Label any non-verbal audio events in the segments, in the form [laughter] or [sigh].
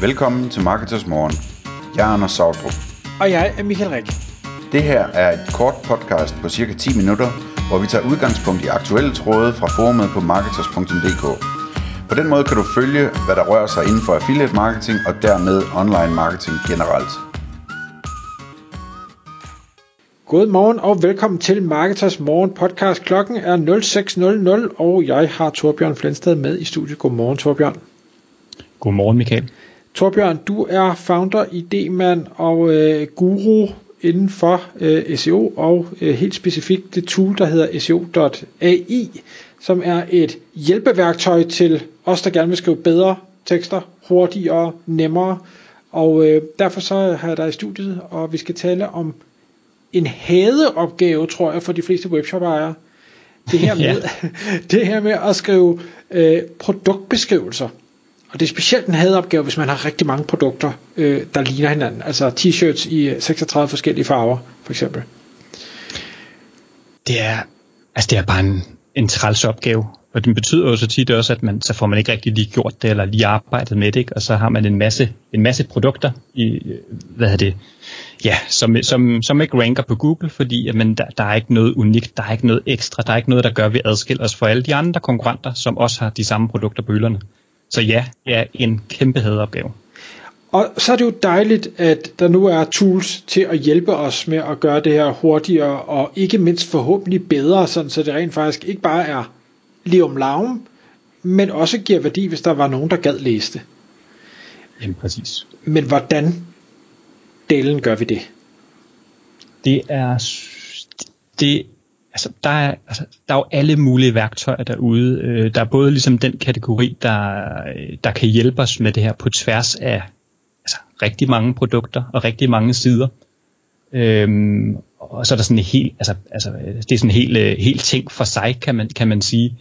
Velkommen til Marketers Morgen. Jeg er Anders Sautrup. Og jeg er Michael Rik. Det her er et kort podcast på cirka 10 minutter, hvor vi tager udgangspunkt i aktuelle tråde fra forumet på marketers.dk. På den måde kan du følge, hvad der rører sig inden for affiliate marketing og dermed online marketing generelt. God morgen og velkommen til Marketers Morgen podcast. Klokken er 06.00, og jeg har Torbjørn Flensted med i studiet. Godmorgen, Torbjørn. Godmorgen, Michael. Torbjørn, du er founder, idemand og øh, guru inden for øh, SEO, og øh, helt specifikt det tool, der hedder SEO.ai, som er et hjælpeværktøj til os, der gerne vil skrive bedre tekster, hurtigere, nemmere. Og øh, derfor så har jeg dig i studiet, og vi skal tale om en hadeopgave, tror jeg, for de fleste webshop-ejere. Det her [laughs] med, ja. [laughs] det her med at skrive øh, produktbeskrivelser. Og det er specielt en hadopgave, hvis man har rigtig mange produkter, øh, der ligner hinanden. Altså t-shirts i øh, 36 forskellige farver, for eksempel. Det er, altså det er bare en, en træls opgave. Og det betyder jo så tit også, at man, så får man ikke rigtig lige gjort det, eller lige arbejdet med det, ikke? og så har man en masse, en masse produkter, i, øh, hvad er det, ja, som, som, som ikke ranker på Google, fordi jamen, der, der er ikke noget unikt, der er ikke noget ekstra, der er ikke noget, der gør, at vi adskiller os fra alle de andre konkurrenter, som også har de samme produkter på hylderne. Så ja, det er en kæmpe hadeopgave. Og så er det jo dejligt, at der nu er tools til at hjælpe os med at gøre det her hurtigere, og ikke mindst forhåbentlig bedre, sådan så det rent faktisk ikke bare er lige om laven, men også giver værdi, hvis der var nogen, der gad læse det. Jamen præcis. Men hvordan delen gør vi det? Det er, det, altså, der, er, altså, der er jo alle mulige værktøjer derude. Øh, der er både ligesom den kategori, der, øh, der kan hjælpe os med det her på tværs af altså, rigtig mange produkter og rigtig mange sider. Øhm, og så er der sådan en helt, altså, altså det er sådan en helt, øh, helt ting for sig, kan man, kan man sige.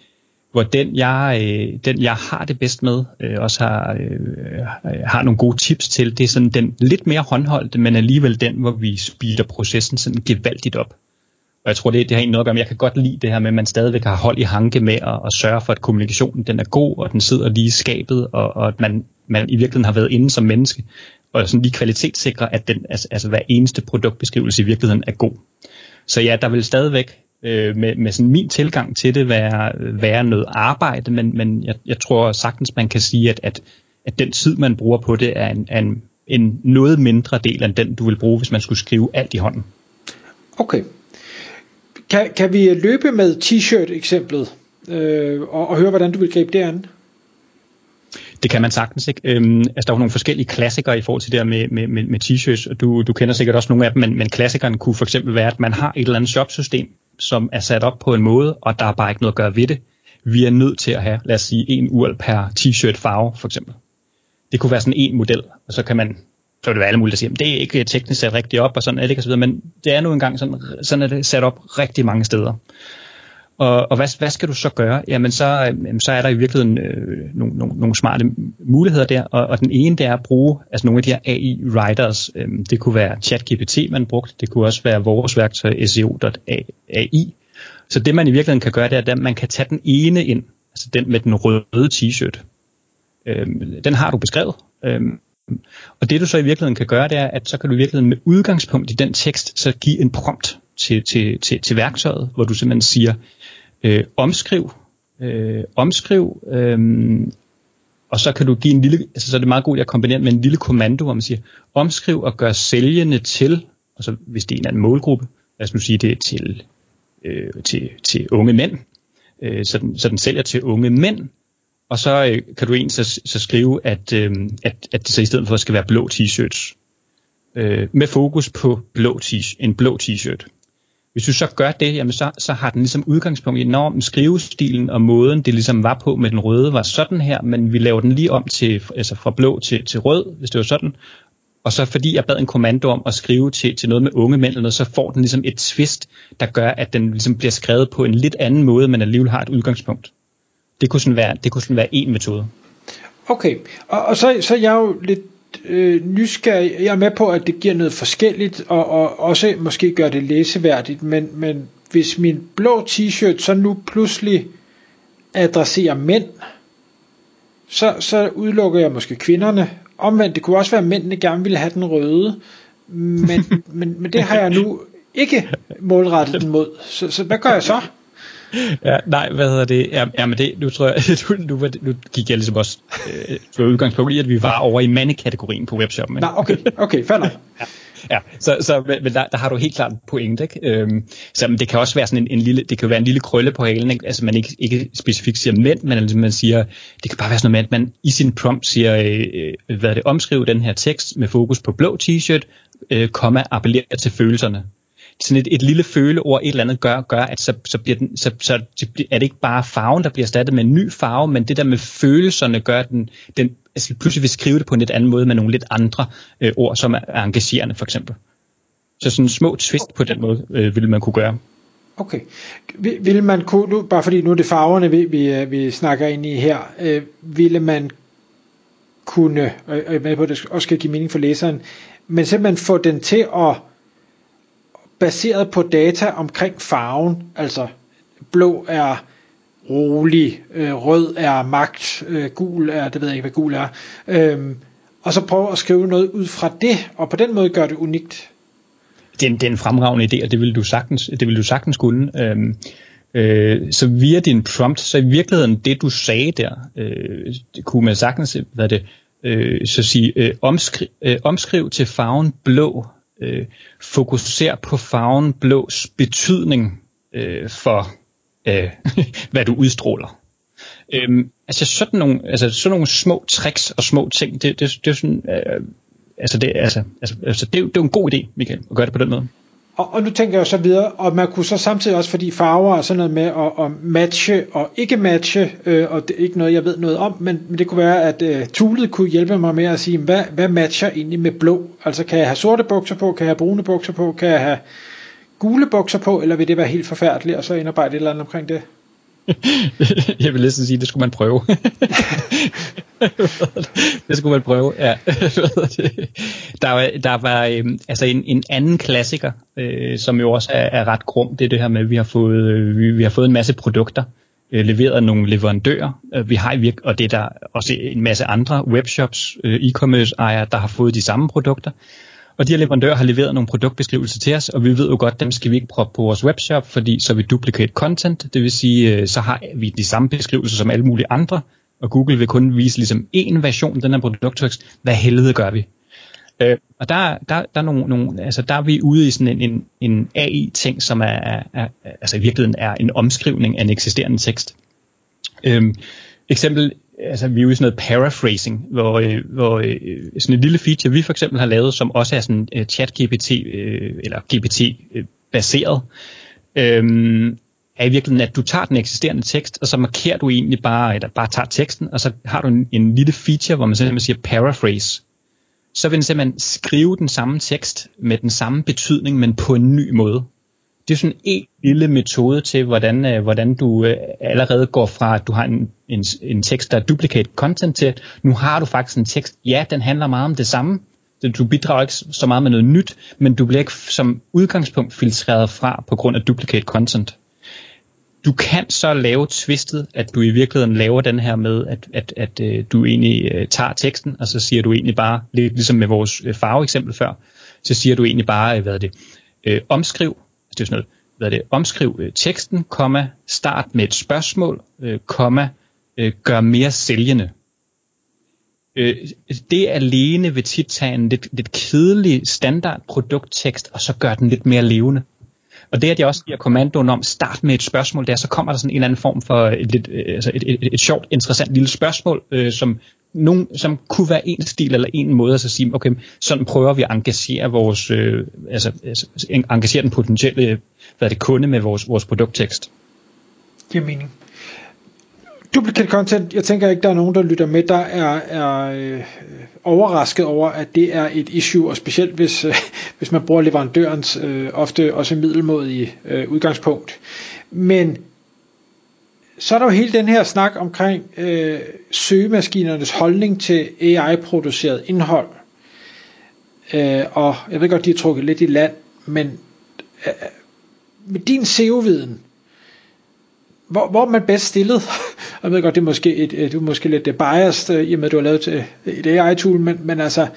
Hvor den jeg, øh, den jeg har det bedst med, øh, også har, øh, har nogle gode tips til, det er sådan den lidt mere håndholdte, men alligevel den, hvor vi speeder processen sådan gevaldigt op. Og jeg tror, det, det har egentlig noget at gøre med, jeg kan godt lide det her med, at man stadigvæk har hold i hanke med at, at sørge for, at kommunikationen den er god, og den sidder lige i skabet, og, og at man, man i virkeligheden har været inde som menneske, og sådan lige kvalitetssikre, at den, altså, altså hver eneste produktbeskrivelse i virkeligheden er god. Så ja, der vil stadigvæk øh, med, med sådan min tilgang til det være, være noget arbejde, men, men jeg, jeg tror sagtens, man kan sige, at, at, at den tid, man bruger på det, er en, en, en noget mindre del end den, du vil bruge, hvis man skulle skrive alt i hånden. Okay, kan, kan vi løbe med t-shirt eksemplet øh, og, og høre, hvordan du vil gribe det an? Det kan man sagtens ikke. Øhm, altså, der er jo nogle forskellige klassikere i forhold til det der med, med, med, med t-shirts, og du, du kender sikkert også nogle af dem, men, men klassikeren kunne for eksempel være, at man har et eller andet shopsystem, som er sat op på en måde, og der er bare ikke noget at gøre ved det. Vi er nødt til at have, lad os sige, en url per t-shirt farve, for eksempel. Det kunne være sådan en model, og så kan man så vil det være alle mulige, der siger, det er ikke teknisk sat rigtigt op, og sådan er det ikke, og så videre, men det er nu engang sådan, sådan er det sat op rigtig mange steder. Og, og hvad, hvad skal du så gøre? Jamen så, øh, så er der i virkeligheden øh, nogle, nogle, nogle smarte muligheder der, og, og den ene det er at bruge altså nogle af de her AI-writers. Øh, det kunne være ChatGPT, man brugte, det kunne også være vores værktøj SEO.ai. Så det man i virkeligheden kan gøre, det er, at man kan tage den ene ind, altså den med den røde t-shirt. Øh, den har du beskrevet. Øh, og det du så i virkeligheden kan gøre, det er, at så kan du i virkeligheden med udgangspunkt i den tekst, så give en prompt til, til, til, til værktøjet, hvor du simpelthen siger, øh, omskriv, øh, omskriv, øh, og så kan du give en lille, altså så er det meget godt at kombinere med en lille kommando, hvor man siger, omskriv og gør sælgende til, og så hvis det er en anden målgruppe, lad os nu sige det til, øh, til, til unge mænd, øh, så, den, så den sælger til unge mænd, og så øh, kan du egentlig så, så skrive, at, øh, at, at det så i stedet for skal være blå t-shirts. Øh, med fokus på blå t- en blå t-shirt. Hvis du så gør det, jamen så, så har den ligesom udgangspunkt i, når skrivestilen og måden, det ligesom var på med den røde, var sådan her, men vi laver den lige om til, altså fra blå til, til rød, hvis det var sådan. Og så fordi jeg bad en kommando om at skrive til, til noget med unge mænd, eller noget, så får den ligesom et twist, der gør, at den ligesom bliver skrevet på en lidt anden måde, men alligevel har et udgangspunkt. Det kunne sådan være, det kunne sådan være en metode. Okay, og, og så, så er jeg jo lidt øh, nysgerrig. Jeg er med på, at det giver noget forskelligt, og, og også måske gør det læseværdigt, men, men hvis min blå t-shirt så nu pludselig adresserer mænd, så, så udelukker jeg måske kvinderne, omvendt, det kunne også være, at mændene gerne ville have den røde, men, [laughs] men, men det har jeg nu ikke målrettet den mod. Så, så hvad gør jeg så? Ja, nej, hvad hedder det? Ja, ja men det, nu tror jeg, [laughs] du, nu, nu gik jeg ligesom også øh, udgangspunkt i, at vi var over i mandekategorien på webshoppen. Nej, okay, okay, fair nok. ja, ja, så, så men der, der har du helt klart en point, ikke? Øhm, så men det kan også være sådan en, en lille, det kan være en lille krølle på halen, ikke? altså man ikke, ikke specifikt siger mænd, men altså man siger, det kan bare være sådan noget med, at man i sin prompt siger, øh, øh hvad er det, omskrive den her tekst med fokus på blå t-shirt, øh, komma, appellere til følelserne sådan et, et lille føleord, et eller andet gør, gør at så, så, bliver den, så, så er det ikke bare farven, der bliver erstattet med en ny farve, men det der med følelserne gør, at den, den altså pludselig vil skrive det på en lidt anden måde med nogle lidt andre øh, ord, som er, er engagerende for eksempel. Så sådan en små twist på den måde øh, ville man kunne gøre. Okay. Vil man kunne, nu, bare fordi nu er det farverne, vi, vi, øh, vi snakker ind i her, øh, ville man kunne, og jeg er med på, at det også skal give mening for læseren, men simpelthen få den til at baseret på data omkring farven, altså blå er rolig, øh, rød er magt, øh, gul er, det ved jeg ikke hvad gul er, øh, og så prøve at skrive noget ud fra det, og på den måde gøre det unikt. Det er en, det er en fremragende idé, og det vil du sagtens, det vil du sagtens kunne. Øhm, øh, så via din prompt, så i virkeligheden det du sagde der, øh, kunne man sagtens, hvad det, øh, så sige, øh, omskri, øh, omskriv til farven blå øh, fokusere på farven blås betydning øh, for, øh, [laughs] hvad du udstråler. Øhm, altså, sådan nogle, altså sådan nogle små tricks og små ting, det, det, det er sådan, øh, altså det, altså, altså, altså det, det er jo en god idé, Michael, at gøre det på den måde. Og, og nu tænker jeg så videre, og man kunne så samtidig også, fordi farver er sådan noget med at, at matche og ikke matche, øh, og det er ikke noget, jeg ved noget om, men, men det kunne være, at øh, toolet kunne hjælpe mig med at sige, hvad, hvad matcher egentlig med blå? Altså kan jeg have sorte bukser på, kan jeg have brune bukser på, kan jeg have gule bukser på, eller vil det være helt forfærdeligt, og så indarbejde et eller andet omkring det? [laughs] jeg vil næsten sige, det skulle man prøve. [laughs] [laughs] det skulle man prøve, ja. [laughs] der, var, der var øhm, altså en, en anden klassiker, øh, som jo også er, er ret grum, det er det her med, at vi har fået, øh, vi, vi har fået en masse produkter, øh, leveret af nogle leverandører. Øh, vi har i virk, og det er der også en masse andre webshops, øh, e-commerce ejere, der har fået de samme produkter. Og de her leverandører har leveret nogle produktbeskrivelser til os, og vi ved jo godt, dem skal vi ikke proppe på vores webshop, fordi så vi duplicate content, det vil sige, øh, så har vi de samme beskrivelser som alle mulige andre, og Google vil kun vise ligesom en version af den her produkttekst. Hvad helvede gør vi? Øh, og der, der, der, er nogle, nogle, altså der er vi ude i sådan en, en, en AI-ting, som er, er, er, altså i virkeligheden er en omskrivning af en eksisterende tekst. Øh, eksempel altså vi er jo i sådan noget paraphrasing, hvor, øh, hvor øh, sådan et lille feature, vi for eksempel har lavet, som også er sådan uh, chat-GPT, øh, eller GPT-baseret, øh, er i virkeligheden, at du tager den eksisterende tekst, og så markerer du egentlig bare, eller bare tager teksten, og så har du en, en lille feature, hvor man simpelthen siger paraphrase. Så vil den simpelthen skrive den samme tekst med den samme betydning, men på en ny måde det er sådan en lille metode til, hvordan, øh, hvordan du øh, allerede går fra, at du har en, en, en tekst, der er duplicate content til, at nu har du faktisk en tekst, ja, den handler meget om det samme, du bidrager ikke så meget med noget nyt, men du bliver ikke som udgangspunkt filtreret fra på grund af duplicate content. Du kan så lave twistet, at du i virkeligheden laver den her med, at, at, at, øh, du egentlig øh, tager teksten, og så siger du egentlig bare, lidt ligesom med vores øh, farveeksempel før, så siger du egentlig bare, øh, hvad er det, øh, omskriv det er sådan noget, hvad er det, omskriv øh, teksten, komma, start med et spørgsmål, øh, komma, øh, gør mere sælgende. Øh, det alene vil tit tage en lidt, lidt kedelig standard produkttekst, og så gør den lidt mere levende. Og det, at jeg også giver kommandoen om start med et spørgsmål, der så kommer der sådan en eller anden form for et, lidt, øh, altså et, et, et sjovt, interessant lille spørgsmål, øh, som, nogen, som kunne være en stil eller en måde at så sige, okay, sådan prøver vi at engagere vores, øh, altså, altså engagere den potentielle øh, hvad er det, kunde med vores, vores produkttekst. Giver mening. Duplicate content, jeg tænker ikke, der er nogen, der lytter med, der er, er øh, overrasket over, at det er et issue, og specielt hvis, øh, [laughs] hvis man bruger leverandørens øh, ofte også middelmodige øh, udgangspunkt. Men så er der jo hele den her snak omkring øh, søgemaskinernes holdning til AI-produceret indhold. Øh, og jeg ved godt, de er trukket lidt i land, men øh, med din SEO-viden, hvor, hvor er man bedst stillet? [laughs] Jeg ved godt, det er måske, et, du er måske lidt biased, øh, i og med, at du har lavet et AI-tool, men, men altså,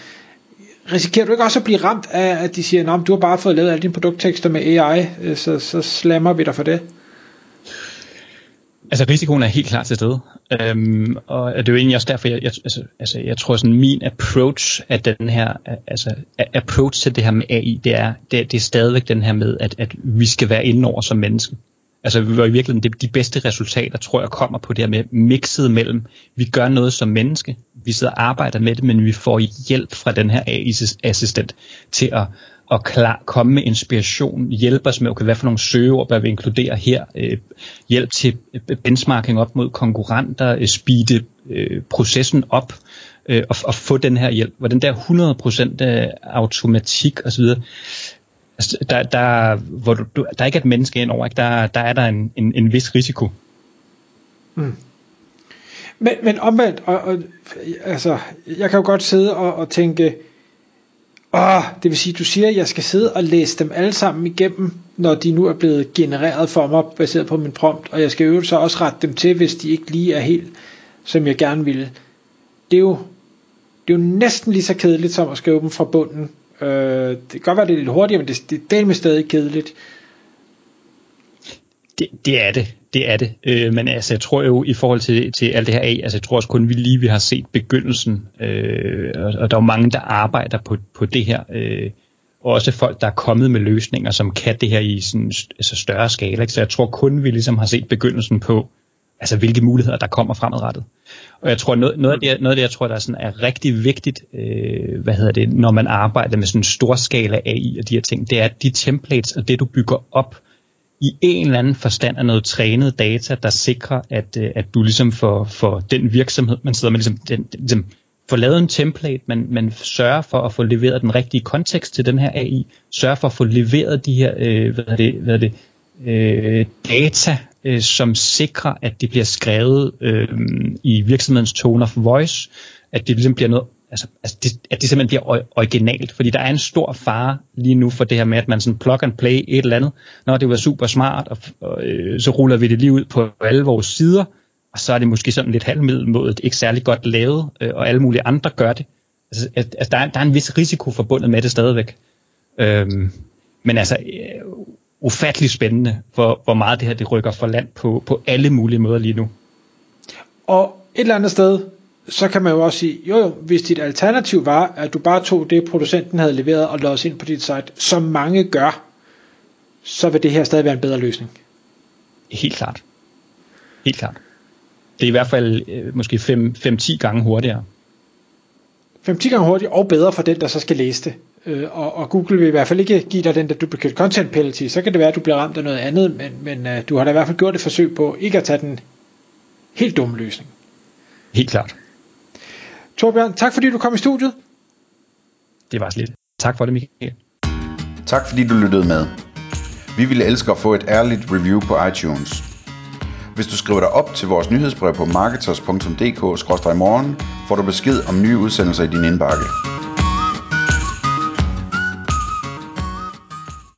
risikerer du ikke også at blive ramt af, at de siger, at du har bare fået lavet alle dine produkttekster med AI, øh, så, så slammer vi dig for det? Altså risikoen er helt klart til stede, øhm, og det er jo egentlig også derfor, jeg, jeg, altså, altså, jeg tror sådan min approach af den her, altså approach til det her med AI, det er, det, det er stadigvæk den her med, at, at vi skal være indenover som menneske. Altså vi var i virkeligheden, de bedste resultater, tror jeg, kommer på det her med mixet mellem, vi gør noget som menneske, vi sidder og arbejder med det, men vi får hjælp fra den her AI-assistent til at, at klar, komme med inspiration, hjælpe os med, okay, hvad for nogle søgeord bør vi inkludere her, øh, hjælp til øh, benchmarking op mod konkurrenter, øh, speede øh, processen op, øh, og, og få den her hjælp. Hvor den der 100% øh, automatik osv., altså, der, der, hvor du, du, der ikke er et menneske ind over, ikke? Der, der er der en, en, en vis risiko. Mm. Men, men omvendt, og, og, altså, jeg kan jo godt sidde og, og tænke, åh, det vil sige, du siger, at jeg skal sidde og læse dem alle sammen igennem, når de nu er blevet genereret for mig, baseret på min prompt, og jeg skal øvrigt så også rette dem til, hvis de ikke lige er helt, som jeg gerne ville. Det er jo, det er jo næsten lige så kedeligt, som at skrive dem fra bunden. Øh, det kan godt være, det er lidt hurtigere, men det, det, det er stadig kedeligt. Det, det er det, det er det. Øh, men altså, jeg tror jo i forhold til, til alt det her af, altså jeg tror også kun vi lige vi har set begyndelsen, øh, og, og der er jo mange, der arbejder på, på det her, øh, og også folk, der er kommet med løsninger, som kan det her i sådan altså større skala. Ikke? Så jeg tror kun vi ligesom har set begyndelsen på, altså hvilke muligheder der kommer fremadrettet. Og jeg tror noget, noget, af, det, noget af det, jeg tror, der er, sådan, er rigtig vigtigt, øh, hvad hedder det, når man arbejder med sådan en stor skala AI og de her ting, det er, at de templates og det, du bygger op, i en eller anden forstand er noget trænet data, der sikrer, at, øh, at du ligesom for, for den virksomhed, man sidder med, ligesom, den, ligesom får lavet en template, man, man sørger for at få leveret den rigtige kontekst til den her AI, sørger for at få leveret de her øh, hvad er det, hvad er det, øh, data, øh, som sikrer, at det bliver skrevet øh, i virksomhedens tone of voice, at det ligesom bliver noget altså, altså det, at det simpelthen bliver originalt, fordi der er en stor fare lige nu for det her med, at man sådan plug and play et eller andet, når det var super smart, og, og øh, så ruller vi det lige ud på alle vores sider, og så er det måske sådan lidt halvmiddelmådet, ikke særlig godt lavet, øh, og alle mulige andre gør det. Altså, at, altså der, er, der er en vis risiko forbundet med det stadigvæk. Øhm, men altså, øh, ufattelig spændende, hvor, hvor meget det her det rykker for land på, på alle mulige måder lige nu. Og et eller andet sted, så kan man jo også sige, jo jo, hvis dit alternativ var, at du bare tog det, producenten havde leveret og logget ind på dit site, som mange gør, så vil det her stadig være en bedre løsning. Helt klart. Helt klart. Det er i hvert fald øh, måske 5-10 gange hurtigere. 5-10 gange hurtigere og bedre for den, der så skal læse det. Øh, og, og Google vil i hvert fald ikke give dig den der duplicate content penalty. Så kan det være, at du bliver ramt af noget andet, men, men uh, du har da i hvert fald gjort et forsøg på ikke at tage den helt dumme løsning. Helt klart. Torbjørn, tak fordi du kom i studiet. Det var lidt. Tak for det, Michael. Tak fordi du lyttede med. Vi ville elske at få et ærligt review på iTunes. Hvis du skriver dig op til vores nyhedsbrev på marketers.dk-morgen, får du besked om nye udsendelser i din indbakke.